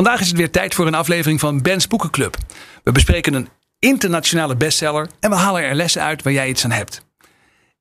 Vandaag is het weer tijd voor een aflevering van Ben's Boekenclub. We bespreken een internationale bestseller en we halen er lessen uit waar jij iets aan hebt.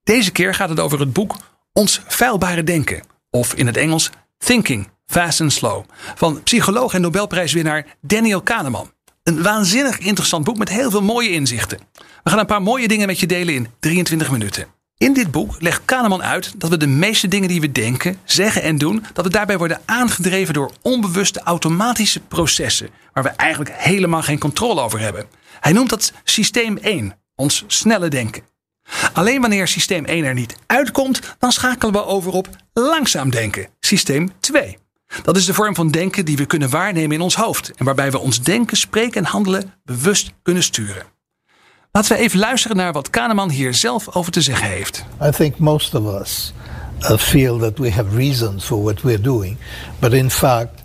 Deze keer gaat het over het boek Ons Feilbare Denken, of in het Engels Thinking Fast and Slow, van psycholoog en Nobelprijswinnaar Daniel Kahneman. Een waanzinnig interessant boek met heel veel mooie inzichten. We gaan een paar mooie dingen met je delen in 23 minuten. In dit boek legt Kahneman uit dat we de meeste dingen die we denken, zeggen en doen, dat we daarbij worden aangedreven door onbewuste automatische processen, waar we eigenlijk helemaal geen controle over hebben. Hij noemt dat systeem 1, ons snelle denken. Alleen wanneer systeem 1 er niet uitkomt, dan schakelen we over op langzaam denken, systeem 2. Dat is de vorm van denken die we kunnen waarnemen in ons hoofd en waarbij we ons denken, spreken en handelen bewust kunnen sturen. Laten we even luisteren naar wat Kahneman hier zelf over te zeggen heeft. I think most of us uh, feel that we have reasons for what we're doing, but in fact,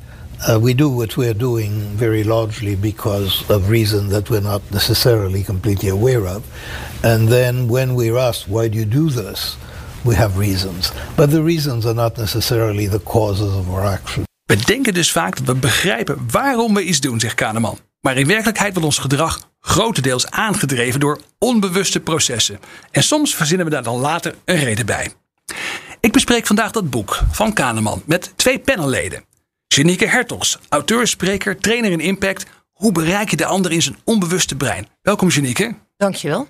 uh, we do what we're doing very largely because of reasons that we're not necessarily completely aware of. And then when we're asked, why do you do this? We have reasons. But the reasons are not necessarily the causes of our action. We denken dus vaak dat we begrijpen waarom we iets doen, zegt Kahneman. Maar in werkelijkheid wordt ons gedrag grotendeels aangedreven door onbewuste processen. En soms verzinnen we daar dan later een reden bij. Ik bespreek vandaag dat boek van Kahneman met twee panelleden. Janieke Hertogs, auteur, spreker, trainer in impact. Hoe bereik je de ander in zijn onbewuste brein? Welkom Janieke. Dankjewel.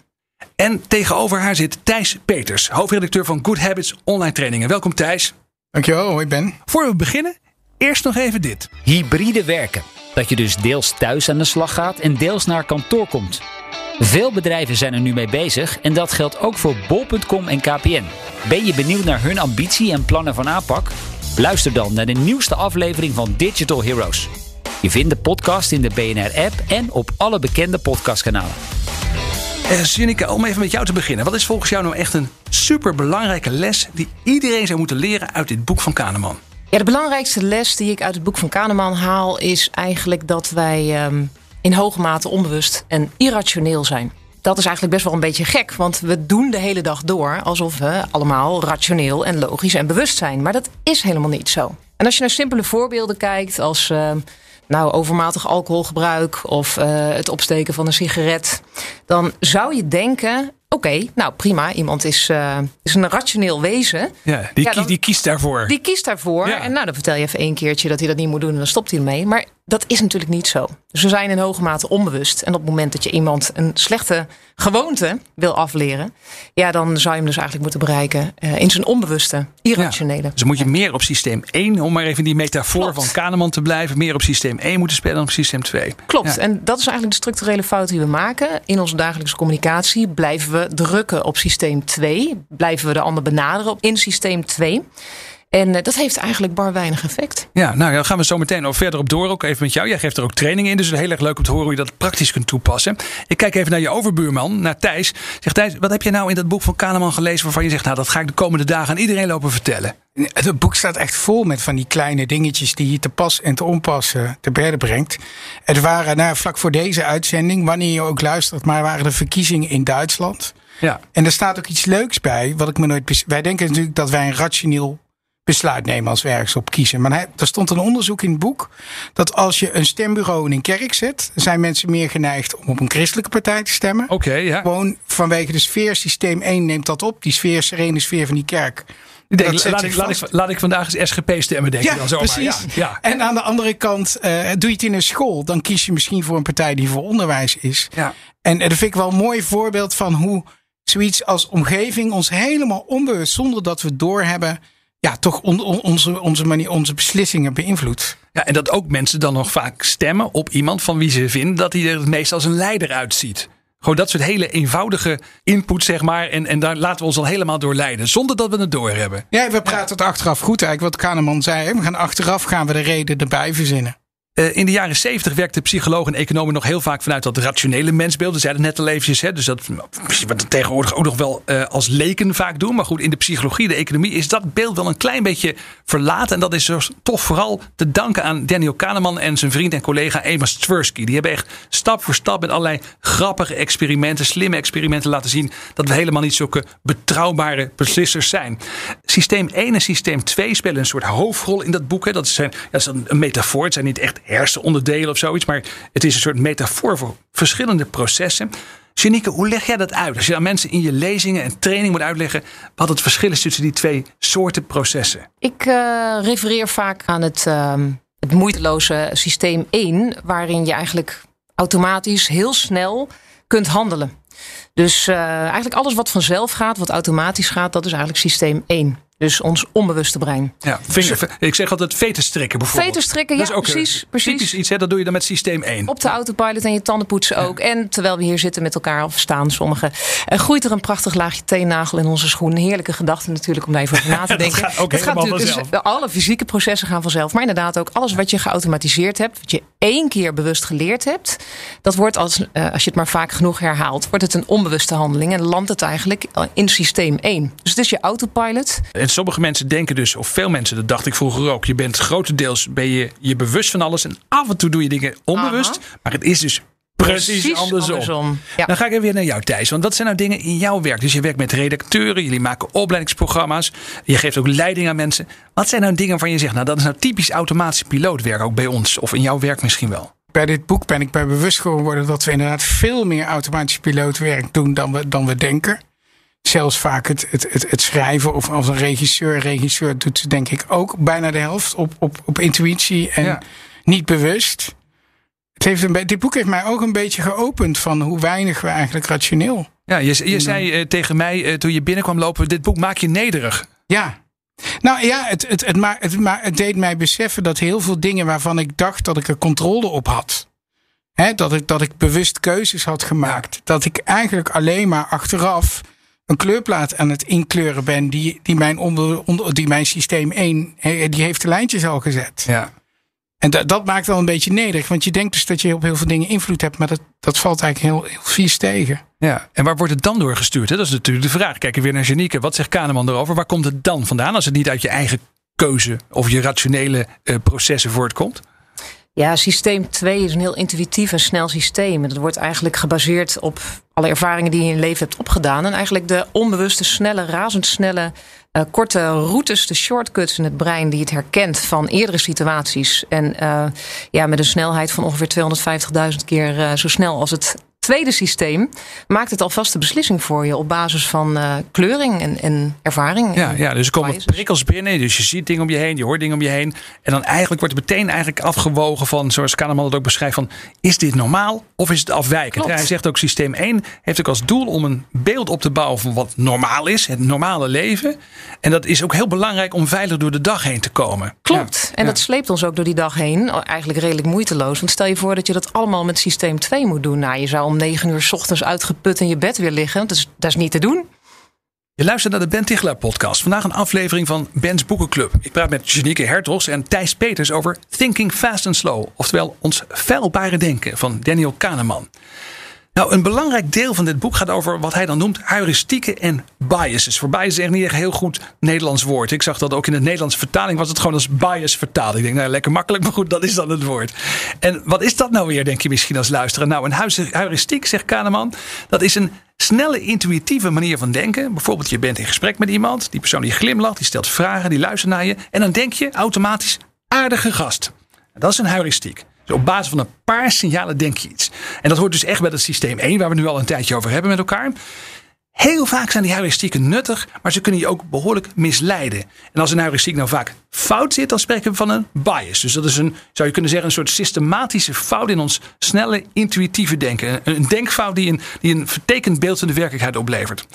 En tegenover haar zit Thijs Peters, hoofdredacteur van Good Habits Online Trainingen. Welkom Thijs. Dankjewel, hoi Ben. Voor we beginnen, eerst nog even dit. Hybride werken. Dat je dus deels thuis aan de slag gaat en deels naar kantoor komt. Veel bedrijven zijn er nu mee bezig en dat geldt ook voor bol.com en KPN. Ben je benieuwd naar hun ambitie en plannen van aanpak? Luister dan naar de nieuwste aflevering van Digital Heroes. Je vindt de podcast in de BNR-app en op alle bekende podcastkanalen. Uh, om even met jou te beginnen. Wat is volgens jou nou echt een superbelangrijke les die iedereen zou moeten leren uit dit boek van Kahneman? Ja, de belangrijkste les die ik uit het boek van Kahneman haal is eigenlijk dat wij um, in hoge mate onbewust en irrationeel zijn. Dat is eigenlijk best wel een beetje gek, want we doen de hele dag door alsof we allemaal rationeel en logisch en bewust zijn. Maar dat is helemaal niet zo. En als je naar simpele voorbeelden kijkt, als uh, nou, overmatig alcoholgebruik of uh, het opsteken van een sigaret, dan zou je denken: Oké, nou prima. Iemand is, uh, is een rationeel wezen. Ja, die, ja, dan, die kiest daarvoor. Die kiest daarvoor. Ja. En nou, dan vertel je even één keertje dat hij dat niet moet doen en dan stopt hij ermee. Maar dat is natuurlijk niet zo. Dus we zijn in hoge mate onbewust. En op het moment dat je iemand een slechte gewoonte wil afleren, ja, dan zou je hem dus eigenlijk moeten bereiken uh, in zijn onbewuste, irrationele. Ja, dus moet je meer op systeem 1, om maar even die metafoor Klopt. van Kahneman te blijven, meer op systeem 1 moeten spelen dan op systeem 2. Klopt. Ja. En dat is eigenlijk de structurele fout die we maken. In onze dagelijkse communicatie blijven we drukken op systeem 2, blijven we de ander benaderen op in systeem 2. En uh, dat heeft eigenlijk bar weinig effect. Ja, nou daar gaan we zo meteen nog verder op door. Ook even met jou. Jij geeft er ook training in. Dus het is heel erg leuk om te horen hoe je dat praktisch kunt toepassen. Ik kijk even naar je overbuurman, naar Thijs. Zeg Thijs, wat heb je nou in dat boek van Kahneman gelezen waarvan je zegt, nou dat ga ik de komende dagen aan iedereen lopen vertellen? Het boek staat echt vol met van die kleine dingetjes die je te pas en te onpas uh, te berden brengt. Het waren nou, vlak voor deze uitzending, wanneer je ook luistert, maar waren de verkiezingen in Duitsland. Ja. En er staat ook iets leuks bij, wat ik me nooit. Wij denken natuurlijk dat wij een rationeel besluit nemen als we ergens op kiezen. Maar hij, er stond een onderzoek in het boek dat als je een stembureau in een kerk zet, zijn mensen meer geneigd om op een christelijke partij te stemmen. Oké, okay, ja. Gewoon vanwege de sfeer, systeem 1 neemt dat op. Die sfeer, serene sfeer van die kerk. Denk, laat, ik, laat, ik, laat, ik, vandaag eens SGP stemmen, denk ja, ik dan zomaar. Precies. Ja, ja. En aan de andere kant, uh, doe je het in een school, dan kies je misschien voor een partij die voor onderwijs is. Ja. En uh, dat vind ik wel een mooi voorbeeld van hoe zoiets als omgeving ons helemaal onbewust, zonder dat we het doorhebben, ja, toch on, on, onze, onze, manier, onze beslissingen beïnvloedt. Ja, en dat ook mensen dan nog vaak stemmen op iemand van wie ze vinden dat hij er het meest als een leider uitziet. Gewoon dat soort hele eenvoudige input, zeg maar. En, en daar laten we ons al helemaal door leiden, zonder dat we het doorhebben. Ja, we praten het achteraf goed eigenlijk, wat Kahneman zei. We gaan achteraf gaan we de reden erbij verzinnen. Uh, in de jaren 70 werkten psychologen en economen nog heel vaak vanuit dat rationele mensbeeld. We zeiden net al eventjes, hè, dus dat wat we tegenwoordig ook nog wel uh, als leken vaak doen. Maar goed, in de psychologie, de economie is dat beeld wel een klein beetje verlaten. En dat is dus toch vooral te danken aan Daniel Kahneman en zijn vriend en collega Amos Tversky. Die hebben echt stap voor stap met allerlei grappige experimenten, slimme experimenten laten zien dat we helemaal niet zulke betrouwbare beslissers zijn. Systeem 1 en systeem 2 spelen een soort hoofdrol in dat boek. Hè. Dat, zijn, dat is een metafoor. Het zijn niet echt hersenonderdelen of zoiets. Maar het is een soort metafoor voor verschillende processen. Janieke, hoe leg jij dat uit? Als je aan mensen in je lezingen en training moet uitleggen wat het verschil is tussen die twee soorten processen. Ik uh, refereer vaak aan het, uh, het moeiteloze systeem 1, waarin je eigenlijk automatisch heel snel kunt handelen. Dus uh, eigenlijk alles wat vanzelf gaat, wat automatisch gaat, dat is eigenlijk systeem 1. Dus ons onbewuste brein. Ja, vinger, ik zeg altijd veterstrikken bijvoorbeeld. Veterstrikken, ja, precies, precies. Typisch iets, hè, dat doe je dan met systeem 1. Op de autopilot en je tanden poetsen ook. En terwijl we hier zitten met elkaar of staan sommigen, uh, groeit er een prachtig laagje teennagel in onze schoen. Heerlijke gedachte natuurlijk om daar even over na te denken. dat gaat gaat natuurlijk, dus, alle fysieke processen gaan vanzelf. Maar inderdaad ook alles wat je geautomatiseerd hebt, wat je één keer bewust geleerd hebt, dat wordt als, uh, als je het maar vaak genoeg herhaalt, wordt het een onbewuste handeling en landt het eigenlijk in systeem 1. Dus het is je autopilot. En sommige mensen denken dus, of veel mensen, dat dacht ik vroeger ook, je bent grotendeels ben je, je bewust van alles en af en toe doe je dingen onbewust, Aha. maar het is dus Precies, Precies andersom. andersom. Ja. Dan ga ik even weer naar jou, Thijs. Want wat zijn nou dingen in jouw werk? Dus je werkt met redacteuren, jullie maken opleidingsprogramma's. Je geeft ook leiding aan mensen. Wat zijn nou dingen waarvan je zegt, nou dat is nou typisch automatisch pilootwerk ook bij ons? Of in jouw werk misschien wel? Bij dit boek ben ik bij bewust geworden dat we inderdaad veel meer automatisch pilootwerk doen dan we, dan we denken. Zelfs vaak het, het, het, het schrijven of als een regisseur. Regisseur doet denk ik ook bijna de helft op, op, op intuïtie en ja. niet bewust. Het heeft een dit boek heeft mij ook een beetje geopend van hoe weinig we eigenlijk rationeel. Ja, je, je zei uh, tegen mij uh, toen je binnenkwam lopen: dit boek maak je nederig. Ja. Nou ja, het, het, het, maar, het, maar het deed mij beseffen dat heel veel dingen waarvan ik dacht dat ik er controle op had. Hè, dat, ik, dat ik bewust keuzes had gemaakt. Dat ik eigenlijk alleen maar achteraf een kleurplaat aan het inkleuren ben. Die, die, mijn, onder, onder, die mijn systeem 1, die heeft de lijntjes al gezet. Ja. En dat, dat maakt wel een beetje nederig. Want je denkt dus dat je op heel veel dingen invloed hebt. Maar dat, dat valt eigenlijk heel, heel vies tegen. Ja, en waar wordt het dan doorgestuurd? Hè? Dat is natuurlijk de vraag. Kijk weer naar Janieke. Wat zegt Kahneman erover? Waar komt het dan vandaan? Als het niet uit je eigen keuze of je rationele uh, processen voortkomt? Ja, systeem 2 is een heel intuïtief en snel systeem. En dat wordt eigenlijk gebaseerd op alle ervaringen die je in je leven hebt opgedaan. En eigenlijk de onbewuste, snelle, razendsnelle, uh, korte routes, de shortcuts in het brein die het herkent van eerdere situaties. En uh, ja, met een snelheid van ongeveer 250.000 keer uh, zo snel als het tweede systeem maakt het alvast de beslissing voor je op basis van uh, kleuring en, en ervaring. Ja, ja, dus er komen prikkels binnen. Dus je ziet dingen om je heen, je hoort dingen om je heen. En dan eigenlijk wordt er meteen eigenlijk afgewogen van, zoals Kahneman het ook beschrijft, van is dit normaal of is het afwijkend? Hij zegt ook systeem 1 heeft ook als doel om een beeld op te bouwen van wat normaal is, het normale leven. En dat is ook heel belangrijk om veilig door de dag heen te komen. Klopt. Ja. En dat sleept ons ook door die dag heen. Eigenlijk redelijk moeiteloos. Want stel je voor dat je dat allemaal met systeem 2 moet doen. Nou, je zou om negen uur s ochtends uitgeput in je bed weer liggen. Is, dat is niet te doen. Je luistert naar de Ben Tichelaar podcast. Vandaag een aflevering van Ben's Boekenclub. Ik praat met Janieke Hertogs en Thijs Peters over Thinking Fast and Slow. Oftewel ons feilbare denken van Daniel Kahneman. Nou, een belangrijk deel van dit boek gaat over wat hij dan noemt heuristieken en biases. Voor bias is echt niet echt een heel goed Nederlands woord. Ik zag dat ook in de Nederlandse vertaling was het gewoon als bias vertaald. Ik denk, nou lekker makkelijk, maar goed, dat is dan het woord. En wat is dat nou weer, denk je misschien als luisteraar? Nou, een heuristiek, zegt Kahneman, dat is een snelle, intuïtieve manier van denken. Bijvoorbeeld, je bent in gesprek met iemand, die persoon die glimlacht, die stelt vragen, die luistert naar je. En dan denk je automatisch, aardige gast. Dat is een heuristiek. Dus op basis van een paar signalen denk je iets. En dat hoort dus echt bij het systeem 1, waar we nu al een tijdje over hebben met elkaar. Heel vaak zijn die heuristieken nuttig, maar ze kunnen je ook behoorlijk misleiden. En als een heuristiek nou vaak fout zit, dan spreken we van een bias. Dus dat is een, zou je kunnen zeggen, een soort systematische fout in ons snelle, intuïtieve denken. Een denkfout die een, die een vertekend beeld van de werkelijkheid oplevert.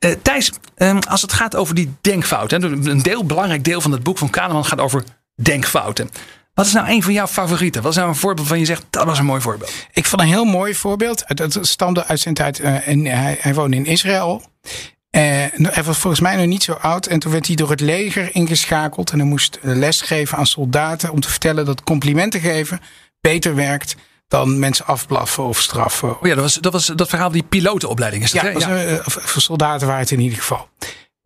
Uh, Thijs, um, als het gaat over die denkfouten, een deel, belangrijk deel van het boek van Kahneman gaat over denkfouten. Wat is nou een van jouw favorieten? Wat is nou een voorbeeld van je zegt, dat was een mooi voorbeeld? Ik vond een heel mooi voorbeeld. Dat stamde uit zijn tijd. Uh, in, hij, hij woonde in Israël. En hij was volgens mij nog niet zo oud. En toen werd hij door het leger ingeschakeld. En hij moest les geven aan soldaten om te vertellen dat complimenten geven beter werkt dan mensen afblaffen of straffen. Oh ja, dat was dat, was dat verhaal die pilotenopleiding is dat, ja, was, uh, voor soldaten waren het in ieder geval.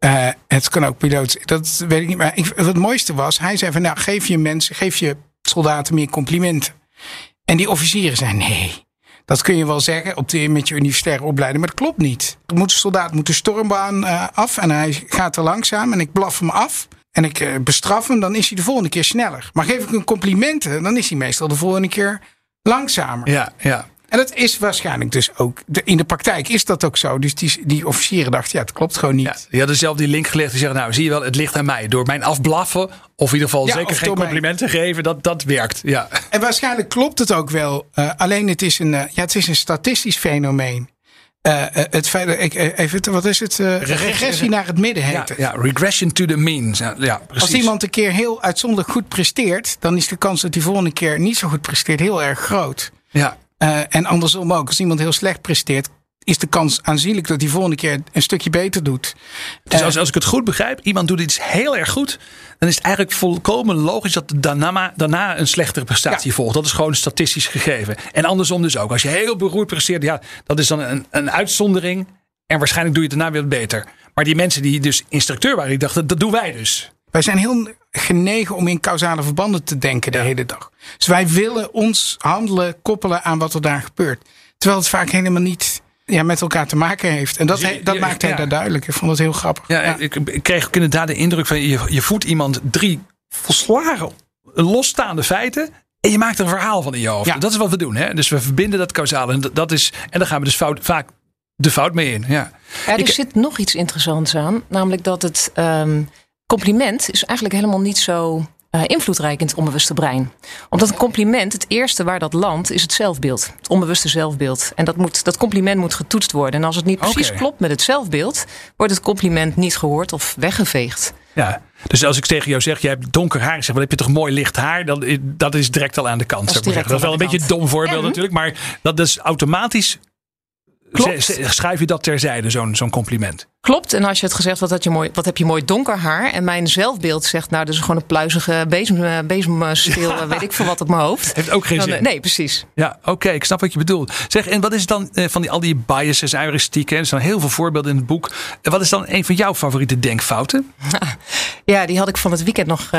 Uh, het kan ook piloot. Dat weet ik niet. Maar wat het mooiste was, hij zei van nou geef je mensen, geef je soldaten meer complimenten. En die officieren zeiden nee. Dat kun je wel zeggen op de, met je universitaire opleiding, maar dat klopt niet. Er moet, een soldaat moet de stormbaan uh, af en hij gaat te langzaam en ik blaf hem af en ik uh, bestraf hem, dan is hij de volgende keer sneller. Maar geef ik hem complimenten, dan is hij meestal de volgende keer langzamer. Ja, ja. En dat is waarschijnlijk dus ook. De, in de praktijk is dat ook zo. Dus die, die officieren dachten, ja, het klopt gewoon niet. Ja, die hadden zelf die link gelegd. Die zeggen, nou, zie je wel, het ligt aan mij. Door mijn afblaffen, of in ieder geval Ja, zeker geen complimenten geven, dat, dat werkt. Ja. En waarschijnlijk klopt het ook wel. Uh, alleen het is, een, uh, ja, het is een statistisch fenomeen. Uh, het feit, ik, even, wat is het? regressie naar het midden heet ja, het. ja, regression to the mean. Ja. Als iemand een keer heel uitzonderlijk goed presteert, dan is de kans dat hij volgende keer niet zo goed presteert heel erg groot. Ja, Uh, en andersom ook. Als iemand heel slecht presteert, is de kans aanzienlijk dat hij volgende keer een stukje beter doet. Dus als, als ik het goed begrijp, iemand doet iets heel erg goed. Dan is het eigenlijk volkomen logisch dat daarna, daarna een slechtere prestatie Ja. volgt. Dat is gewoon statistisch gegeven. En andersom dus ook. Als je heel beroerd presteert, ja, dat is dan een, een uitzondering. En waarschijnlijk doe je het daarna weer beter. Maar die mensen die dus instructeur waren, die dachten, dat doen wij dus. Wij zijn heel genegen om in causale verbanden te denken de hele dag. Dus wij willen ons handelen koppelen aan wat er daar gebeurt. Terwijl het vaak helemaal niet ja, met elkaar te maken heeft. En dat, Dus je- dat je- maakt hij ja. daar duidelijk. Ik vond het heel grappig. Ja, Ik, ik kreeg ook inderdaad de indruk van je, je voedt iemand drie volslagen losstaande feiten. En je maakt er een verhaal van in je hoofd. Ja. Dat is wat we doen. Hè? Dus we verbinden dat causale. En dat- is, en daar gaan we dus fout, vaak de fout mee in. Ja. Er Ik- zit nog iets interessants aan. Namelijk dat het ehm, compliment is eigenlijk helemaal niet zo eh, invloedrijk in het onbewuste brein. Omdat een compliment, het eerste waar dat landt, is het zelfbeeld. Het onbewuste zelfbeeld. En dat, moet, dat compliment moet getoetst worden. En als het niet precies klopt met het zelfbeeld, wordt het compliment niet gehoord of weggeveegd. Ja. Dus als ik tegen jou zeg, je hebt donker haar. Zeg, wat heb je toch mooi licht haar? Dan, dat is direct al aan de kant. Dat is maar dat wel een beetje een dom voorbeeld En- natuurlijk. Maar dat is automatisch... Klopt. Schrijf je dat terzijde, zo'n zo'n compliment. Klopt. En als je het gezegd had je mooi, wat heb je mooi donker haar. En mijn zelfbeeld zegt, nou, dat is gewoon een pluizige bezem, eh, bezemsteel, eh, weet ik veel wat op mijn hoofd. Heeft ook geen Dan, eh, zin. nee, precies. Ja, oké, ik snap wat je bedoelt. Zeg, en wat is dan eh, van die, al die biases, heuristieken? Er staan heel veel voorbeelden in het boek. En wat is dan een van jouw favoriete denkfouten? Ja, die had ik van het weekend nog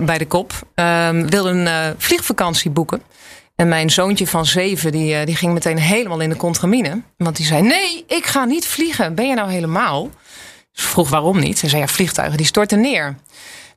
bij de kop. Ehm wilde een vliegvakantie boeken. En mijn zoontje van zeven, die, eh, die ging meteen helemaal in de contramine. Want die zei, nee, ik ga niet vliegen. Ben je nou helemaal? Dus ik vroeg waarom niet. Hij zei, ja, vliegtuigen die storten neer.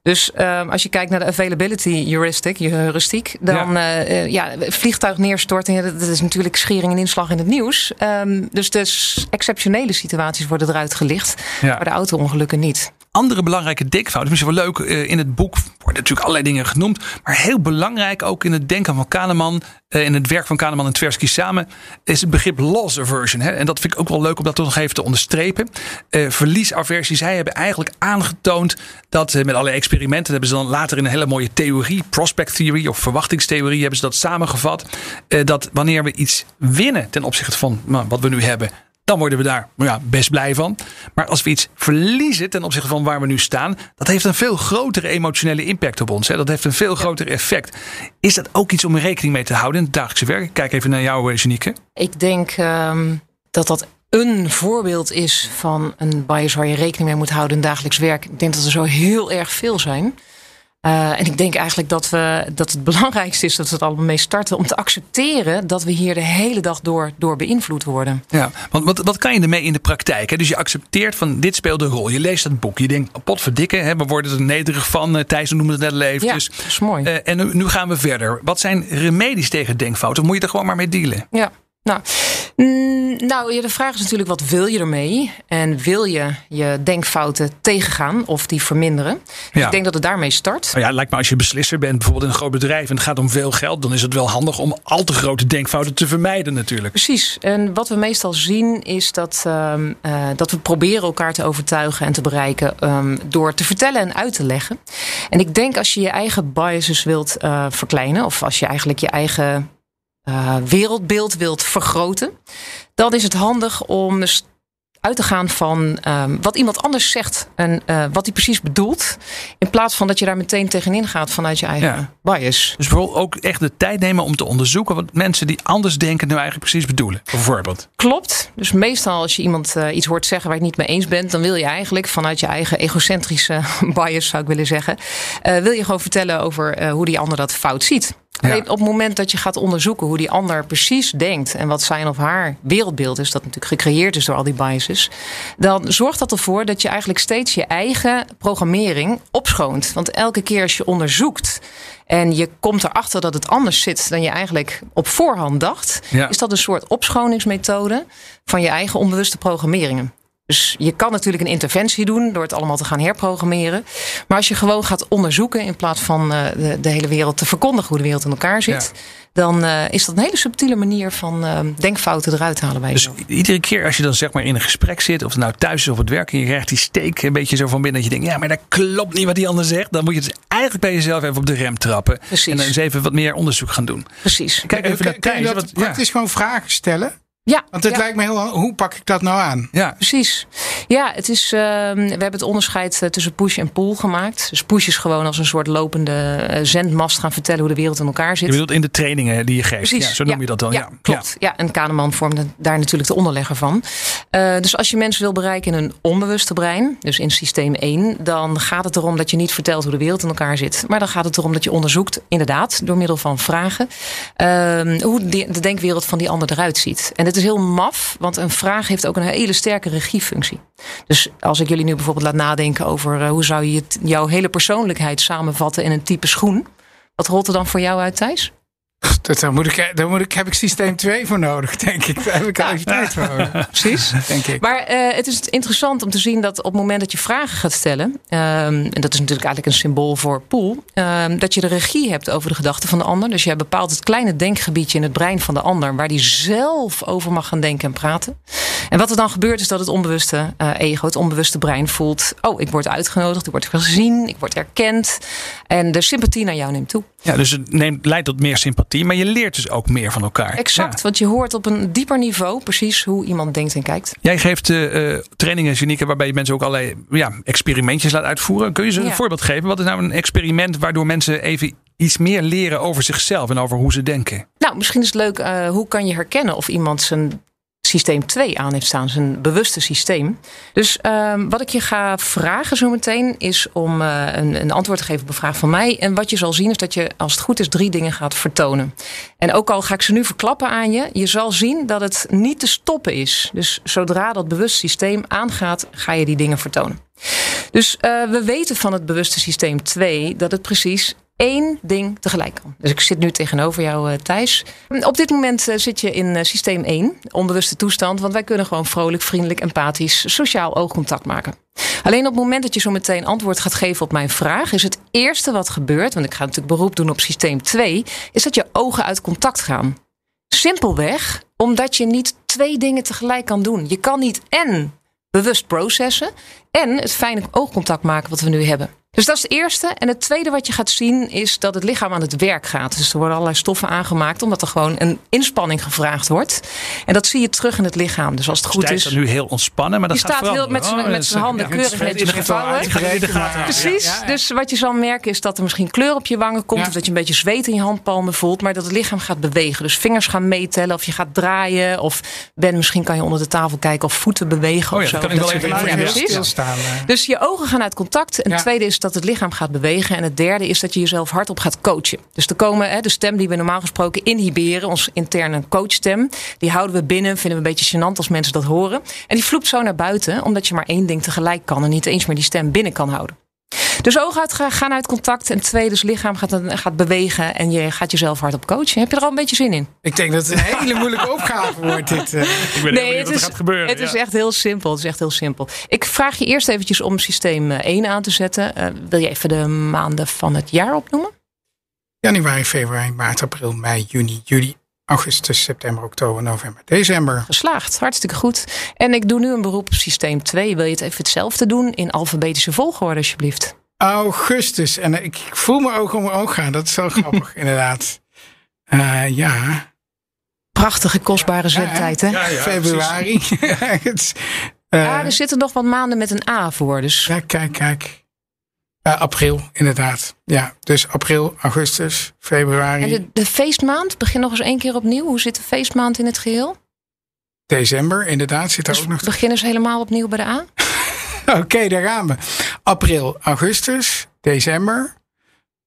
Dus ehm, als je kijkt naar de availability heuristic, heuristiek, dan ja. ja, vliegtuig neerstorten, ja, dat is natuurlijk schering en inslag in het nieuws. Ehm, dus de exceptionele situaties worden eruit gelicht, Ja. maar de auto-ongelukken niet. Andere belangrijke denkfouten, misschien wel leuk eh, in het boek, worden natuurlijk allerlei dingen genoemd. Maar heel belangrijk ook in het denken van Kahneman, eh, in het werk van Kahneman en Tversky samen, is het begrip loss aversion. En dat vind ik ook wel leuk om dat toch nog even te onderstrepen. Eh, verliesaversie. Zij hebben eigenlijk aangetoond dat met allerlei experimenten hebben ze dan later in een hele mooie theorie, prospect theory of verwachtingstheorie, hebben ze dat samengevat. dat wanneer we iets winnen ten opzichte van nou, wat we nu hebben, dan worden we daar nou ja, best blij van. Maar als we iets verliezen ten opzichte van waar we nu staan, dat heeft een veel grotere emotionele impact op ons. Hè? Dat heeft een veel groter effect. Is dat ook iets om rekening mee te houden in het dagelijkse werk? Ik Kijk even naar jou, eh, Janieke. Ik denk ehm, dat dat een voorbeeld is van een bias waar je rekening mee moet houden in dagelijks werk. Ik denk dat er zo heel erg veel zijn. Uh, en ik denk eigenlijk dat, we, dat het belangrijkste is dat we het allemaal mee starten. Om te accepteren dat we hier de hele dag door, door beïnvloed worden. Ja, want wat, wat kan je ermee in de praktijk? Hè? Dus je accepteert van dit speelt een rol. Je leest dat boek. Je denkt, potverdikke, hè, we worden er nederig van. Uh, Thijs noemde het net al eventjes. Ja, dat is mooi. Uh, en nu, nu gaan we verder. Wat zijn remedies tegen denkfouten? Of moet je er gewoon maar mee dealen? Ja, nou, mm, nou de vraag is natuurlijk wat wil je ermee? En wil je je denkfouten tegengaan of die verminderen? Dus Ja. ik denk dat het daarmee start. Nou ja, lijkt me als je beslisser bent, bijvoorbeeld in een groot bedrijf en het gaat om veel geld, dan is het wel handig om al te grote denkfouten te vermijden natuurlijk. Precies. En wat we meestal zien is dat, um, uh, dat we proberen elkaar te overtuigen en te bereiken um, door te vertellen en uit te leggen. En ik denk als je je eigen biases wilt uh, verkleinen of als je eigenlijk je eigen uh, wereldbeeld wilt vergroten, dan is het handig om uit te gaan van ehm, wat iemand anders zegt en eh, wat hij precies bedoelt. In plaats van dat je daar meteen tegenin gaat vanuit je eigen Ja. bias. Dus bijvoorbeeld ook echt de tijd nemen om te onderzoeken wat mensen die anders denken nou eigenlijk precies bedoelen. Bijvoorbeeld. Klopt. Dus meestal als je iemand eh, iets hoort zeggen waar je het niet mee eens bent, dan wil je eigenlijk vanuit je eigen egocentrische bias, zou ik willen zeggen, eh, wil je gewoon vertellen over eh, hoe die ander dat fout ziet. Ja. Op het moment dat je gaat onderzoeken hoe die ander precies denkt en wat zijn of haar wereldbeeld is, dat natuurlijk gecreëerd is door al die biases, dan zorgt dat ervoor dat je eigenlijk steeds je eigen programmering opschoont. Want elke keer als je onderzoekt en je komt erachter dat het anders zit dan je eigenlijk op voorhand dacht, Ja. is dat een soort opschoningsmethode van je eigen onbewuste programmeringen. Dus je kan natuurlijk een interventie doen door het allemaal te gaan herprogrammeren. Maar als je gewoon gaat onderzoeken in plaats van eh, de, de hele wereld te verkondigen hoe de wereld in elkaar zit, dan eh, is dat een hele subtiele manier van eh, denkfouten eruit halen bij Dus jezelf. iedere keer als je dan zeg maar in een gesprek zit, of het nou thuis is of op het werk, en je krijgt die steek een beetje zo van binnen dat je denkt, ja, maar dat klopt niet wat die ander zegt. Dan moet je dus eigenlijk bij jezelf even op de rem trappen. Precies. En dan eens even wat meer onderzoek gaan doen. Precies. Kijk even naar Kun- kun je Thijs. dat wat- ja. praktisch gewoon vragen stellen? Ja, Want het ja. lijkt me heel... Hoe pak ik dat nou aan? Ja, Precies. Ja, het is, ehm, we hebben het onderscheid eh, tussen push en pull gemaakt. Dus push is gewoon als een soort lopende eh, zendmast gaan vertellen hoe de wereld in elkaar je zit. bedoelt in de trainingen die je geeft. Precies. Ja, zo noem je dat dan. Ja, klopt. Ja. en Kahneman vormde daar natuurlijk de onderlegger van. Eh, dus als je mensen wil bereiken in een onbewuste brein, dus in systeem 1, dan gaat het erom dat je niet vertelt hoe de wereld in elkaar zit. Maar dan gaat het erom dat je onderzoekt, inderdaad, door middel van vragen, ehm, hoe de, de denkwereld van die ander eruit ziet. En het is heel maf, want een vraag heeft ook een hele sterke regiefunctie. Dus als ik jullie nu bijvoorbeeld laat nadenken over eh, hoe zou je jouw hele persoonlijkheid samenvatten in een type schoen. Wat rolt er dan voor jou uit, Thijs? Dat, daar moet ik, daar moet ik, heb ik systeem 2 voor nodig, denk ik. Daar heb ik al even tijd voor nodig. Precies. Denk ik. Maar eh, het is interessant om te zien dat op het moment dat je vragen gaat stellen, ehm, en dat is natuurlijk eigenlijk een symbool voor pool, ehm, dat je de regie hebt over de gedachten van de ander. Dus jij bepaalt het kleine denkgebiedje in het brein van de ander, waar die zelf over mag gaan denken en praten. En wat er dan gebeurt, is dat het onbewuste eh, ego, het onbewuste brein voelt: oh, ik word uitgenodigd, ik word gezien, ik word erkend. En de sympathie naar jou neemt toe. Ja, dus het neemt, leidt tot meer sympathie, maar je leert dus ook meer van elkaar. Exact, Ja. want je hoort op een dieper niveau precies hoe iemand denkt en kijkt. Jij geeft eh, trainingen, Janieke, waarbij je mensen ook allerlei ja, experimentjes laat uitvoeren. Kun je ze een voorbeeld geven? Wat is nou een experiment waardoor mensen even iets meer leren over zichzelf en over hoe ze denken? Nou, misschien is het leuk, hoe kan je herkennen of iemand zijn systeem 2 aan heeft staan, zijn bewuste systeem. Dus ehm, wat ik je ga vragen zometeen is om eh, een, een antwoord te geven op een vraag van mij. En wat je zal zien is dat je, als het goed is, drie dingen gaat vertonen. En ook al ga ik ze nu verklappen aan je, je zal zien dat het niet te stoppen is. Dus zodra dat bewuste systeem aangaat, ga je die dingen vertonen. Dus eh, we weten van het bewuste systeem 2 dat het precies één ding tegelijk kan. Dus ik zit nu tegenover jou, eh, Thijs. Op dit moment eh, zit je in eh, systeem 1, onbewuste toestand, want wij kunnen gewoon vrolijk, vriendelijk, empathisch, sociaal oogcontact maken. Alleen op het moment dat je zo meteen antwoord gaat geven op mijn vraag, is het eerste wat gebeurt, want ik ga natuurlijk beroep doen op systeem 2, is dat je ogen uit contact gaan. Simpelweg omdat je niet twee dingen tegelijk kan doen. Je kan niet en bewust processen en het fijne oogcontact maken wat we nu hebben. Dus dat is het eerste. En het tweede wat je gaat zien is dat het lichaam aan het werk gaat. Dus er worden allerlei stoffen aangemaakt omdat er gewoon een inspanning gevraagd wordt. En dat zie je terug in het lichaam. Dus als het goed is. staat nu heel ontspannen, maar dat gaat staat heel met zijn- Oh, handen ja, keurig netjes gevouwen. Precies. Ja, ja. Dus wat je zal merken is dat er misschien kleur op je wangen komt. Ja. Of dat je een beetje zweet in je handpalmen voelt. Maar dat het lichaam gaat bewegen. Dus vingers gaan meetellen. Of je gaat draaien. Of Ben, misschien kan je onder de tafel kijken. Of voeten bewegen. Oh ja, of dat zo. kan ik wel even stilstaan. Dus je ogen gaan uit contact. En tweede is dat het lichaam gaat bewegen. En het derde is dat je jezelf hardop gaat coachen. Dus er komen hè, de stem die we normaal gesproken inhiberen, ons interne coachstem, die houden we binnen. Vinden we een beetje gênant als mensen dat horen. En die vloept zo naar buiten, omdat je maar één ding tegelijk kan en niet eens meer die stem binnen kan houden. Dus ogen uit, gaan uit contact. En tweede, dus lichaam gaat, gaat bewegen. En je gaat jezelf hardop coachen. Heb je er al een beetje zin in? Ik denk dat het een hele moeilijke opgave wordt. Dit, eh. Ik ben heel benieuwd wat er gaat gebeuren. het ja. is echt heel simpel. Het is echt heel simpel. Ik vraag je eerst eventjes om systeem eh, 1 aan te zetten. Eh, wil je even de maanden van het jaar opnoemen? Januari, februari, maart, april, mei, juni, juli, augustus, september, oktober, november, december. Geslaagd, hartstikke goed. En ik doe nu een beroep op systeem 2. Wil je het even hetzelfde doen in alfabetische volgorde alsjeblieft? Augustus. En ik, ik voel mijn ogen om mijn oog gaan. Dat is wel grappig, inderdaad. Eh, ja. Prachtige, kostbare zendtijd, hè? Ja, ja, Februari. Het Eh, ja, er zitten nog wat maanden met een A voor. Dus ja, kijk, kijk. Eh, april, inderdaad. Ja, dus april, augustus, februari, en de, de feestmaand, begin nog eens één keer opnieuw. Hoe zit de feestmaand in het geheel? december, inderdaad, zit er Dus ook nog. beginnen ze helemaal opnieuw bij de A? Oké, daar gaan we. April, augustus, december,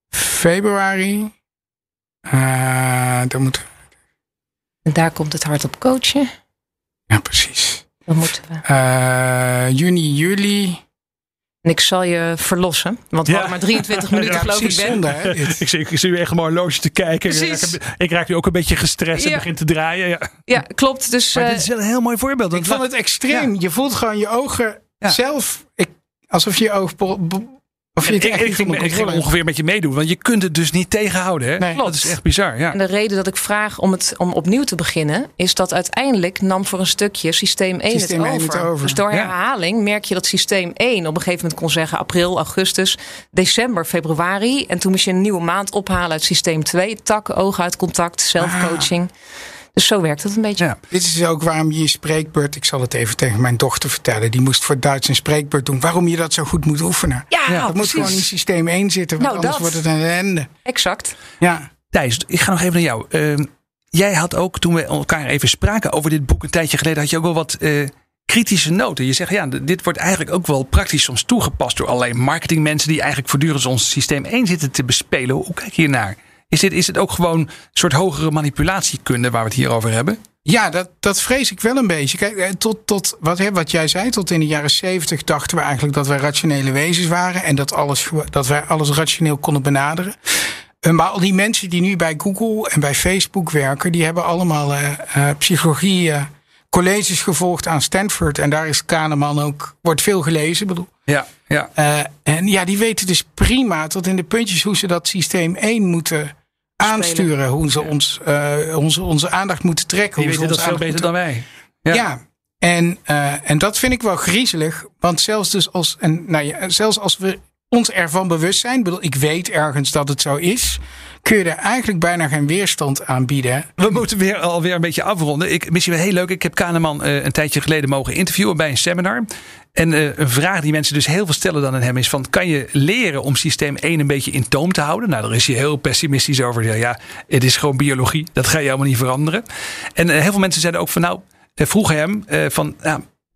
februari. Eh dan moeten En daar komt het hard op coachen. Ja, precies. Dan moeten we. Eh, juni, juli. En ik zal je verlossen. Want we Ja. hadden maar 23 minuten, Ja, geloof ik. precies, Ben. zonde, hè. Ik zie, ik zie u echt gewoon horloge te kijken. Ik Precies. raak, ik raak nu ook een beetje gestrest en begin te draaien. Ja. Ja, klopt. Dus Maar eh, dit is wel een heel mooi voorbeeld. Ik vond het extreem. Je voelt gewoon je ogen Ja. zelf. Ik, alsof je je oog. Of je het ik, echt ik, niet ging, onder ik ging controle hebt. ongeveer met je meedoen. Want je kunt het dus niet tegenhouden. Hè? Nee. Dat is echt bizar. Ja. En de reden dat ik vraag om, het, om opnieuw te beginnen, is dat uiteindelijk nam voor een stukje systeem 1 Systeem het, 1 over. het over. Dus door Ja. herhaling merk je dat systeem 1 op een gegeven moment kon zeggen april, augustus, december, februari. En toen moest je een nieuwe maand ophalen uit systeem 2. Tak, oog uit contact, zelfcoaching. Dus zo werkt het een beetje. Ja. Dit is ook waarom je je spreekbeurt. Ik zal het even tegen mijn dochter vertellen. Die moest voor Duits een spreekbeurt doen. Waarom je dat zo goed moet oefenen. Ja, dat moet gewoon in systeem 1 zitten. Want Nou, anders dat. wordt het een ellende. Exact. Ja. Thijs, ik ga nog even naar jou. Ehm, jij had ook, toen we elkaar even spraken over dit boek een tijdje geleden, had je ook wel wat eh, kritische noten. Je zegt, ja, dit wordt eigenlijk ook wel praktisch soms toegepast door allerlei marketingmensen die eigenlijk voortdurend ons systeem 1 zitten te bespelen. Hoe kijk je hier naar? Is, dit, is het ook gewoon een soort hogere manipulatiekunde waar we het hier over hebben? Ja, dat, dat vrees ik wel een beetje. Kijk, eh, tot, tot wat, hè, wat jij zei, tot in de jaren zeventig dachten we eigenlijk dat wij rationele wezens waren. En dat, alles, dat wij alles rationeel konden benaderen. Eh, Maar al die mensen die nu bij Google en bij Facebook werken, die hebben allemaal eh, psychologie colleges gevolgd aan Stanford. En daar is Kahneman ook, wordt veel gelezen. Bedoel, Ja, ja. en ja, die weten dus prima tot in de puntjes hoe ze dat systeem 1 moeten aansturen. Hoe ze ons, eh, onze, onze aandacht moeten trekken. Je hoe dat veel beter dan wij. ja. En, eh, en dat vind ik wel griezelig. Want zelfs, dus als, en, nou ja, zelfs als we ons ervan bewust zijn. ik bedoel, Ik weet ergens dat het zo is. Kun je er eigenlijk bijna geen weerstand aan bieden. We moeten weer alweer een beetje afronden. Ik, misschien wel heel leuk. Ik heb Kahneman eh, een tijdje geleden mogen interviewen bij een seminar. En eh, een vraag die mensen dus heel veel stellen dan aan hem is van... kan je leren om systeem 1 een beetje in toom te houden? Nou, daar is hij heel pessimistisch over. Ja, het is gewoon biologie. Dat ga je helemaal niet veranderen. En eh, heel veel mensen zeiden ook van... nou, vroegen hem van...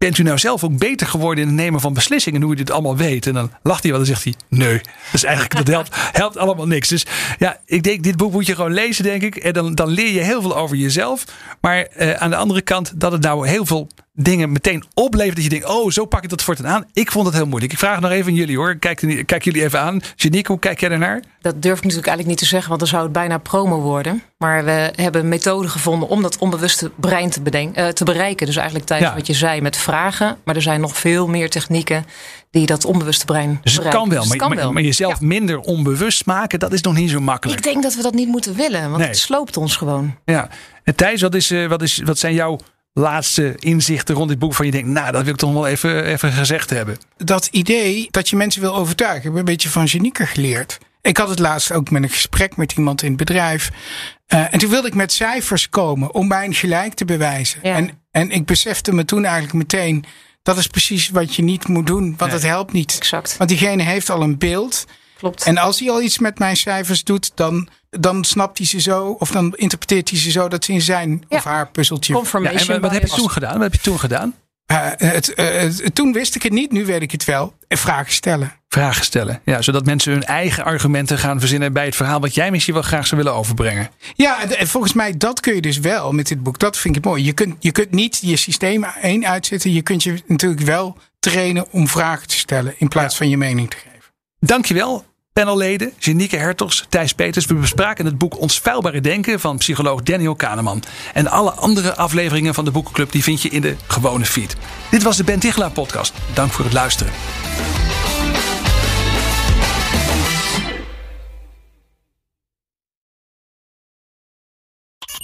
Bent u nou zelf ook beter geworden in het nemen van beslissingen? En hoe u dit allemaal weet? En dan lacht hij wel en zegt hij: Nee. Dus eigenlijk, dat helpt, helpt allemaal niks. Dus ja, ik denk, dit boek moet je gewoon lezen, denk ik. En dan, dan leer je heel veel over jezelf. Maar eh, aan de andere kant, dat het nou heel veel dingen meteen oplevert. Dat je denkt: Oh, zo pak ik dat voortaan aan. Ik vond het heel moeilijk. Ik vraag nog even aan jullie hoor. Kijk, kijk jullie even aan. Janique, hoe kijk jij ernaar? Dat durf ik natuurlijk eigenlijk niet te zeggen, want dan zou het bijna promo worden. Maar we hebben een methode gevonden om dat onbewuste brein te, bedenken, eh, te bereiken. Dus eigenlijk tijdens Ja. wat je zei met vragen. Maar er zijn nog veel meer technieken die dat onbewuste brein Dus het bereiken. kan wel. Dus het maar, kan wel. maar jezelf minder onbewust maken, dat is nog niet zo makkelijk. Ik denk dat we dat niet moeten willen, want Nee. het sloopt ons gewoon. Ja. En Thijs, wat, is, eh, wat, is, wat zijn jouw laatste inzichten rond dit boek? Van je denkt, nou, dat wil ik toch wel even, even gezegd hebben. dat idee dat je mensen wil overtuigen. Ik heb een beetje van Janieke geleerd. Ik had het laatst ook met een gesprek met iemand in het bedrijf. Eh, en toen wilde ik met cijfers komen om mijn gelijk te bewijzen. Ja. En, en ik besefte me toen eigenlijk meteen... dat is precies wat je niet moet doen, want Nee. het helpt niet. Exact. Want diegene heeft al een beeld. Klopt. En als hij al iets met mijn cijfers doet... dan, dan snapt hij ze zo, of dan interpreteert hij ze zo... dat ze in zijn Ja. of haar puzzeltje Ja, Confirmation en wat heb je toen gedaan? Wat heb je toen gedaan? Eh, het, eh, toen wist ik het niet, nu weet ik het wel. En vragen stellen. Vragen stellen. Ja, zodat mensen hun eigen argumenten gaan verzinnen bij het verhaal wat jij misschien wel graag zou willen overbrengen. Ja, en- en volgens mij dat kun je dus wel met dit boek. Dat vind ik mooi. Je kunt, je kunt niet je systeem één uitzetten. Je kunt je natuurlijk wel trainen om vragen te stellen in plaats van je mening te geven. Dankjewel, panelleden, Janieke Hertogs, Thijs Peters. We bespraken het boek Ons Vuilbare Denken van psycholoog Daniel Kahneman. En alle andere afleveringen van de Boekenclub die vind je in de gewone feed. Dit was de Ben Tichelaar podcast. Dank voor het luisteren.